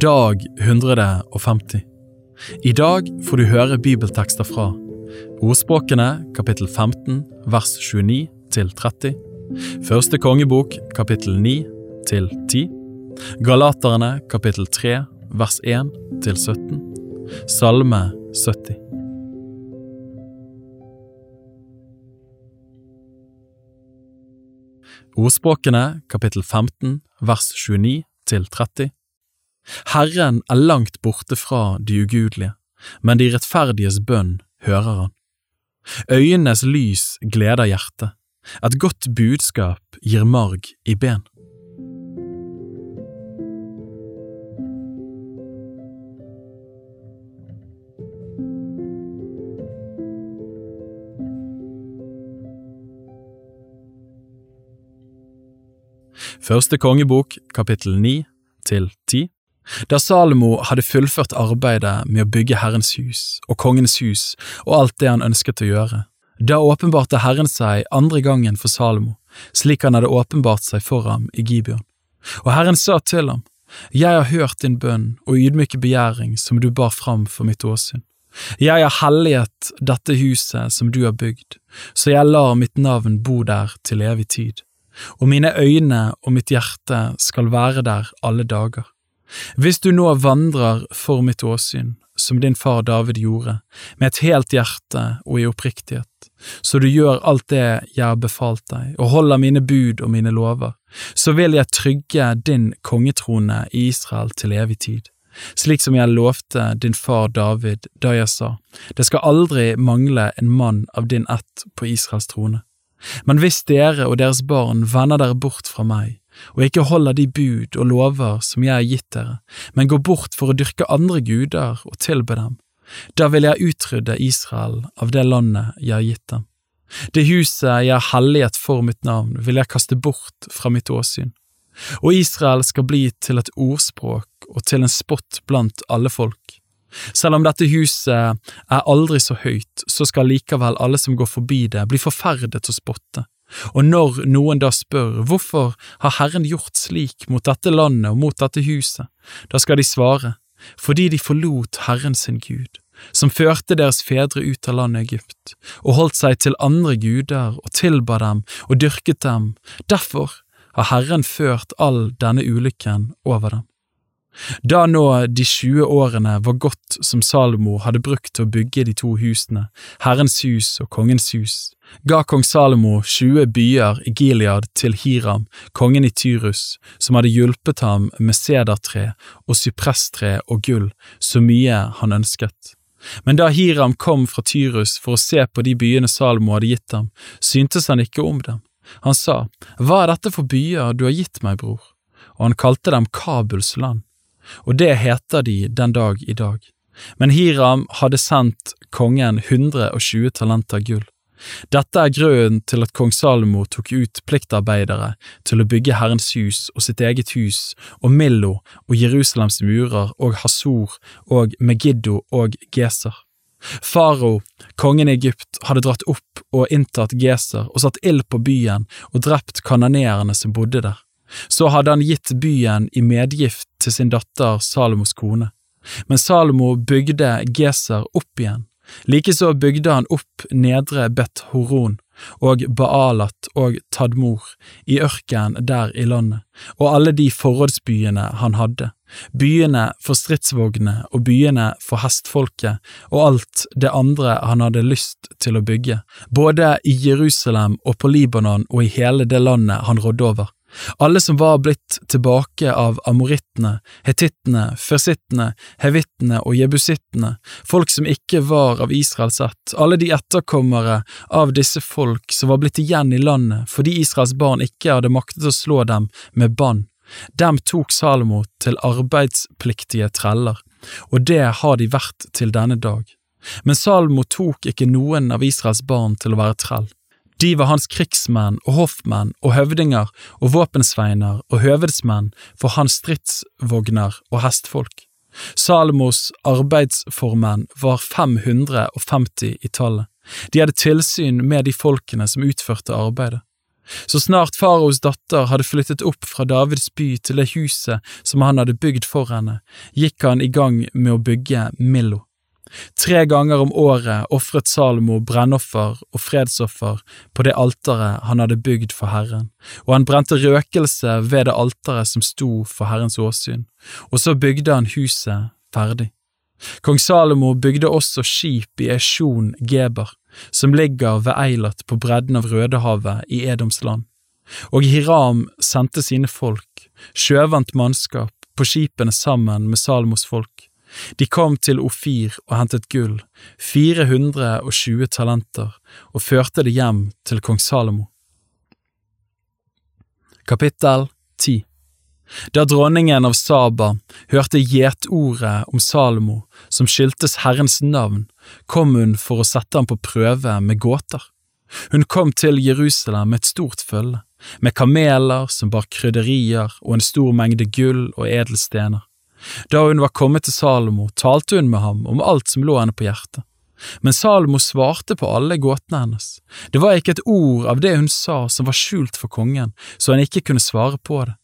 Dag 150 I dag får du høre bibeltekster fra Ordspråkene kapittel 15 vers 29 til 30 Første kongebok kapittel 9 til 10 Galaterne kapittel 3 vers 1 til 17 Salme 70 Ordspråkene kapittel 15 vers 29 til 30 Herren er langt borte fra de ugudelige, men de rettferdiges bønn hører han. Øyenes lys gleder hjertet, et godt budskap gir marg i ben. Første kongebok, kapittel 9 til 10 Da Salomo hadde fullført arbeidet med å bygge Herrens hus og kongens hus og alt det han ønsket å gjøre, da åpenbarte Herren seg andre gangen for Salomo, slik han hadde åpenbart seg for ham i Gibeon. Og Herren sa til ham, Jeg har hørt din bønn og ydmyke begjæring som du bar fram for mitt åsyn. Jeg har helliget dette huset som du har bygd, så jeg lar mitt navn bo der til evig tid og mine øyne og mitt hjerte skal være der alle dager. Hvis du nå vandrer for mitt åsyn, som din far David gjorde, med et helt hjerte og i oppriktighet, så du gjør alt det jeg har befalt deg, og holder mine bud og mine lover, så vil jeg trygge din kongetrone i Israel til evig tid, slik som jeg lovte din far David da jeg sa, det skal aldri mangle en mann av din ett på Israels trone. Men hvis dere og deres barn vender dere bort fra meg, og ikke holder de bud og lover som jeg har gitt dere, men går bort for å dyrke andre guder og tilbe dem, da vil jeg utrydde Israel av det landet jeg har gitt dem. Det huset jeg har helliget for mitt navn, vil jeg kaste bort fra mitt åsyn, og Israel skal bli til et ordspråk og til en spott blant alle folk. Selv om dette huset er aldri så høyt, så skal likevel alle som går forbi det, bli forferdet og spotte. Og når noen da spør hvorfor har Herren gjort slik mot dette landet og mot dette huset, da skal de svare, fordi de forlot Herren sin Gud, som førte deres fedre ut av landet Egypt, og holdt seg til andre guder og tilba dem og dyrket dem, derfor har Herren ført all denne ulykken over dem. Da nå de 20 årene var gått som Salomo hadde brukt til å bygge de to husene, Herrens hus og Kongens hus, ga kong Salomo 20 byer i Gilead til Hiram, kongen i Tyrus, som hadde hjulpet ham med sedertre og sypresstre og gull, så mye han ønsket. Men da Hiram kom fra Tyrus for å se på de byene Salomo hadde gitt ham, syntes han ikke om dem. Han sa, Hva er dette for byer du har gitt meg, bror? Og han kalte dem Kabuls land og det heter de den dag i dag. Men Hiram hadde sendt kongen 120 talenter gull. Dette er grunnen til at kong Salomo tok ut pliktarbeidere til å bygge Herrens hus og sitt eget hus og Millo og Jerusalems murer og Hasor og Megiddo og Geser. Faro, kongen i Egypt, hadde dratt opp og inntatt Geser og satt ild på byen og drept kanonerene som bodde der. Så hadde han gitt byen i medgift til sin datter Salomos kone. Men Salomo bygde Geser opp igjen. Likeså bygde han opp nedre Bet Horon og Baalat og Tadmor i ørkenen der i landet, og alle de forrådsbyene han hadde, byene for stridsvognene og byene for hestfolket og alt det andre han hadde lyst til å bygge, både i Jerusalem og på Libanon og i hele det landet han rådde over. Alle som var blitt tilbake av amorittene, hetittene, fersittene, hevittene og jebusittene, folk som ikke var av Israels ett, alle de etterkommere av disse folk som var blitt igjen i landet fordi Israels barn ikke hadde maktet å slå dem med bann, dem tok Salomo til arbeidspliktige treller, og det har de vært til denne dag. Men Salomo tok ikke noen av Israels barn til å være trell. De var hans krigsmenn og hoffmenn og høvdinger og våpensveiner og høvedsmenn for hans stridsvogner og hestfolk. Salomos arbeidsformenn var 550 i tallet. De hadde tilsyn med de folkene som utførte arbeidet. Så snart faraos datter hadde flyttet opp fra Davids by til det huset som han hadde bygd for henne, gikk han i gang med å bygge Millo. Tre ganger om året ofret Salomo brennoffer og fredsoffer på det alteret han hadde bygd for Herren, og han brente røkelse ved det alteret som sto for Herrens åsyn, og så bygde han huset ferdig. Kong Salomo bygde også skip i Esjon Geber, som ligger ved Eilat på bredden av Rødehavet i Edoms land. Og Hiram sendte sine folk, sjøvant mannskap, på skipene sammen med Salomos folk. De kom til Ofir og hentet gull, 420 talenter, og førte det hjem til kong Salomo. Kapittel 10 Da dronningen av Saba hørte gjetordet om Salomo, som skyldtes Herrens navn, kom hun for å sette ham på prøve med gåter. Hun kom til Jerusalem med et stort følge, med kameler som bar krydderier og en stor mengde gull og edelstener. Da hun var kommet til Salomo, talte hun med ham om alt som lå henne på hjertet. Men Salomo svarte på alle gåtene hennes. Det var ikke et ord av det hun sa som var skjult for kongen, så han ikke kunne svare på det.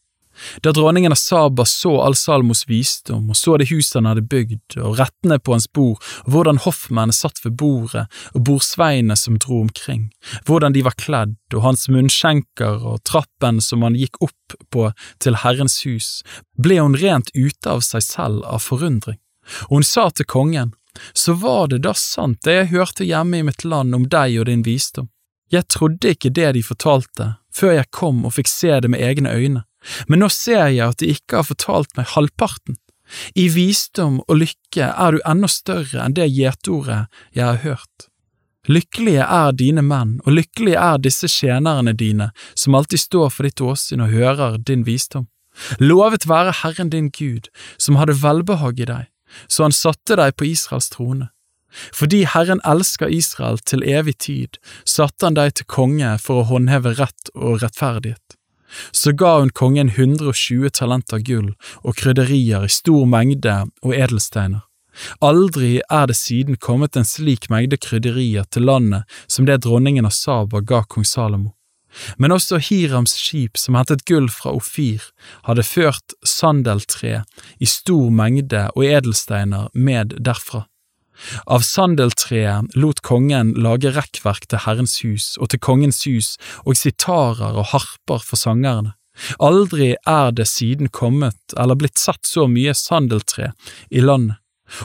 Da dronningen av Saba så all Salmos visdom og så det huset han hadde bygd, og rettene på hans bord, og hvordan hoffmennene satt ved bordet, og bordsveiene som dro omkring, hvordan de var kledd, og hans munnskjenker og trappen som han gikk opp på til Herrens hus, ble hun rent ute av seg selv av forundring, og hun sa til kongen, så var det da sant det jeg hørte hjemme i mitt land om deg og din visdom. Jeg trodde ikke det de fortalte, før jeg kom og fikk se det med egne øyne men nå ser jeg at de ikke har fortalt meg halvparten. I visdom og lykke er du enda større enn det gjetordet jeg har hørt. Lykkelige er dine menn, og lykkelige er disse tjenerne dine som alltid står for ditt åsyn og hører din visdom. Lovet være Herren din Gud, som hadde velbehag i deg, så han satte deg på Israels trone. Fordi Herren elsker Israel til evig tid, satte han deg til konge for å håndheve rett og rettferdighet. Så ga hun kongen 120 talenter gull og krydderier i stor mengde og edelsteiner. Aldri er det siden kommet en slik mengde krydderier til landet som det dronningen av Saba ga kong Salomo. Men også Hirams skip som hentet gull fra Ofir, hadde ført sandeltre i stor mengde og edelsteiner med derfra. Av sandeltreet lot kongen lage rekkverk til Herrens hus og til kongens hus og sitarer og harper for sangerne. Aldri er det siden kommet eller blitt satt så mye sandeltre i landet,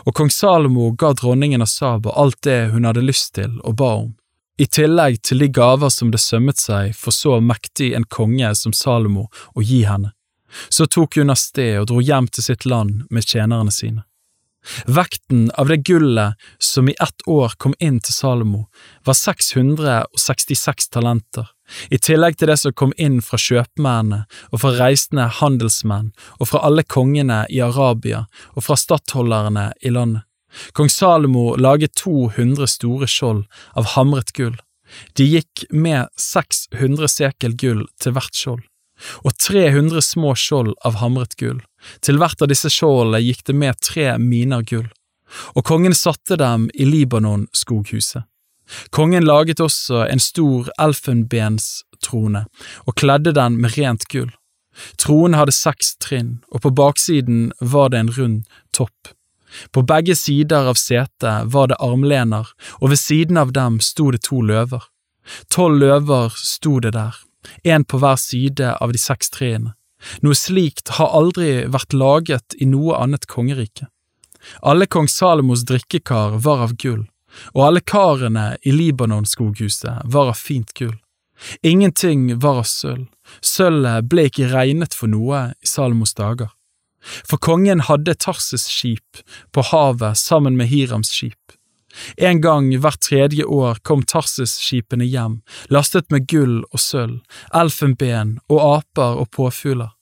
og kong Salomo ga dronningen av Saba alt det hun hadde lyst til og ba om, i tillegg til de gaver som det sømmet seg for så mektig en konge som Salomo å gi henne. Så tok hun av sted og dro hjem til sitt land med tjenerne sine. Vekten av det gullet som i ett år kom inn til Salomo, var 666 talenter, i tillegg til det som kom inn fra kjøpmennene og fra reisende handelsmenn og fra alle kongene i Arabia og fra stattholderne i landet. Kong Salomo laget 200 store skjold av hamret gull. De gikk med 600 sekel gull til hvert skjold og 300 små skjold av hamret gull. Til hvert av disse skjoldene gikk det med tre miner gull, og kongen satte dem i Libanon-skoghuset. Kongen laget også en stor elfenbenstrone og kledde den med rent gull. Tronen hadde seks trinn, og på baksiden var det en rund topp. På begge sider av setet var det armlener, og ved siden av dem sto det to løver. Tolv løver sto det der, en på hver side av de seks treene. Noe slikt har aldri vært laget i noe annet kongerike. Alle kong Salomos drikkekar var av gull, og alle karene i Libanon-skoghuset var av fint gull. Ingenting var av sølv, sølvet ble ikke regnet for noe i Salomos dager. For kongen hadde Tarses skip på havet sammen med Hirams skip. En gang hvert tredje år kom Tarsis-skipene hjem, lastet med gull og sølv, elfenben og aper og påfugler.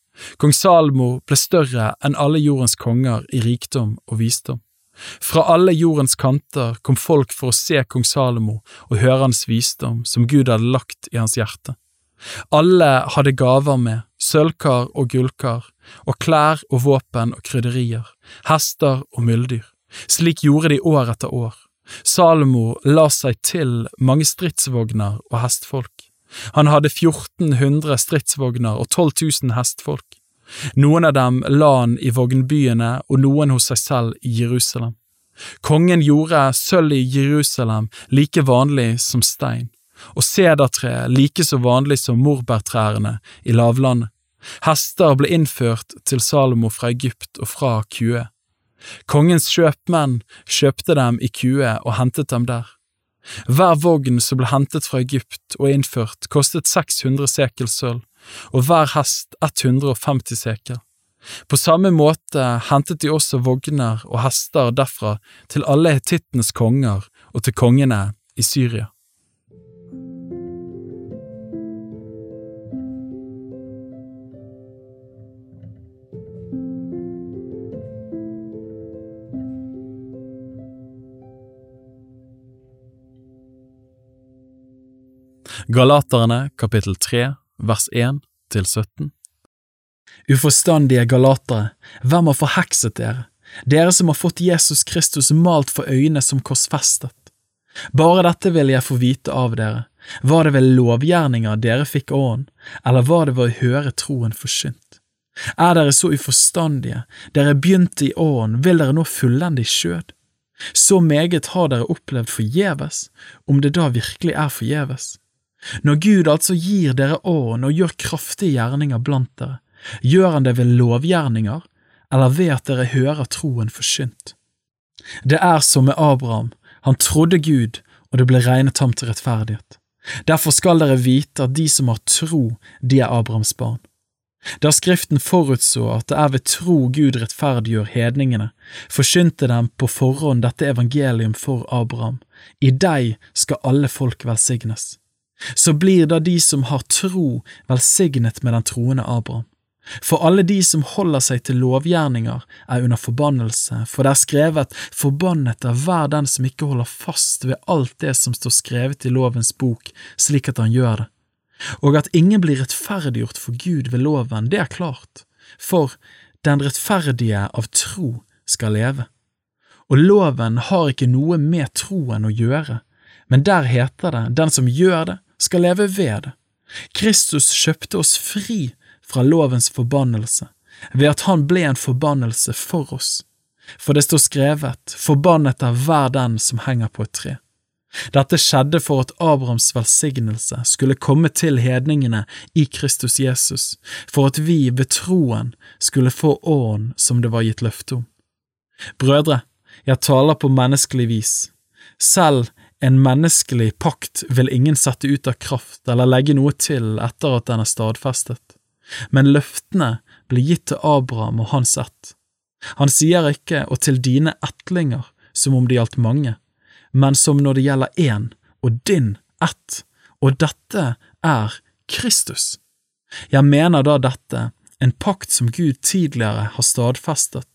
Kong Salmo ble større enn alle jordens konger i rikdom og visdom. Fra alle jordens kanter kom folk for å se kong Salomo og høre hans visdom som Gud hadde lagt i hans hjerte. Alle hadde gaver med, sølvkar og gullkar, og klær og våpen og krydderier, hester og muldyr. Slik gjorde de år etter år. Salomo la seg til mange stridsvogner og hestfolk. Han hadde 1400 stridsvogner og 12 000 hestfolk. Noen av dem la han i vognbyene og noen hos seg selv i Jerusalem. Kongen gjorde sølv i Jerusalem like vanlig som stein, og sedertre like så vanlig som morbærtrærne i lavlandet. Hester ble innført til Salomo fra Egypt og fra Kue. Kongens kjøpmenn kjøpte dem i Kue og hentet dem der. Hver vogn som ble hentet fra Egypt og innført, kostet 600 sekel sølv, og hver hest 150 sekel. På samme måte hentet de også vogner og hester derfra til alle hetittenes konger og til kongene i Syria. Galaterne kapittel 3 vers 1 til 17 Uforstandige galatere, hvem har forhekset dere, dere som har fått Jesus Kristus malt for øynene som korsfestet? Bare dette vil jeg få vite av dere, var det ved lovgjerninger dere fikk ånd, eller var det ved å høre troen forsynt? Er dere så uforstandige, dere begynte i ånd, vil dere nå fullende i skjød? Så meget har dere opplevd forgjeves, om det da virkelig er forgjeves. Når Gud altså gir dere ånd og gjør kraftige gjerninger blant dere, gjør han det ved lovgjerninger, eller ved at dere hører troen forsynt? Det er som med Abraham, han trodde Gud, og det ble regnet ham til rettferdighet. Derfor skal dere vite at de som har tro, de er Abrahams barn. Da Skriften forutså at det er ved tro Gud rettferdiggjør hedningene, forsynte dem på forhånd dette evangelium for Abraham, i deg skal alle folk velsignes så blir da de som har tro, velsignet med den troende Abraham. For alle de som holder seg til lovgjerninger, er under forbannelse, for det er skrevet, forbannet er hver den som ikke holder fast ved alt det som står skrevet i lovens bok, slik at han gjør det. Og at ingen blir rettferdiggjort for Gud ved loven, det er klart, for den rettferdige av tro skal leve. Og loven har ikke noe med troen å gjøre, men der heter det, den som gjør det, skal leve ved det. Kristus kjøpte oss fri fra lovens forbannelse ved at han ble en forbannelse for oss. For det står skrevet, forbannet er hver den som henger på et tre. Dette skjedde for at Abrahams velsignelse skulle komme til hedningene i Kristus Jesus, for at vi ved troen skulle få åren som det var gitt løfte om. Brødre, jeg taler på menneskelig vis. Selv en menneskelig pakt vil ingen sette ut av kraft eller legge noe til etter at den er stadfestet, men løftene blir gitt til Abraham og hans ett. Han sier ikke og til dine ettlinger som om det gjaldt mange, men som når det gjelder én og din ett, og dette er Kristus. Jeg mener da dette, en pakt som Gud tidligere har stadfestet,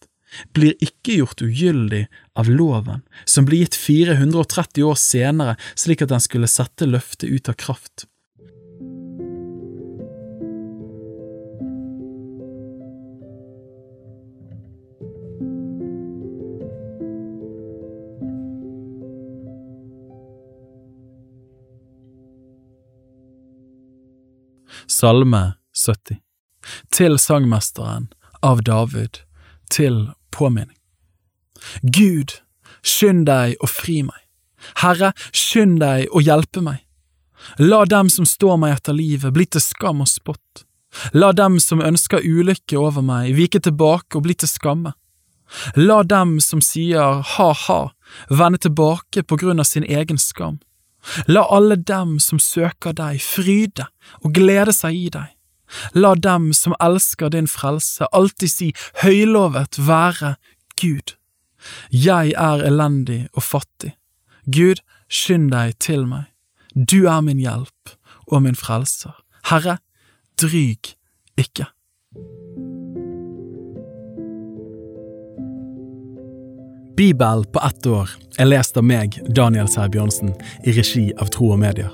blir ikke gjort ugyldig av loven, som ble gitt 430 år senere slik at den skulle sette løftet ut av kraft. Salme 70 Til sangmesteren av David, til påminning. Gud, skynd deg og fri meg. Herre, skynd deg og hjelpe meg. La dem som står meg etter livet, bli til skam og spott. La dem som ønsker ulykke over meg, vike tilbake og bli til skamme. La dem som sier ha-ha, vende tilbake på grunn av sin egen skam. La alle dem som søker deg, fryde og glede seg i deg. La dem som elsker din frelse, alltid si høylovet være Gud. Jeg er elendig og fattig. Gud, skynd deg til meg. Du er min hjelp og min frelser. Herre, dryg ikke. Bibel på ett år er lest av meg, Daniel Sæbjørnsen, i regi av Tro og Medier.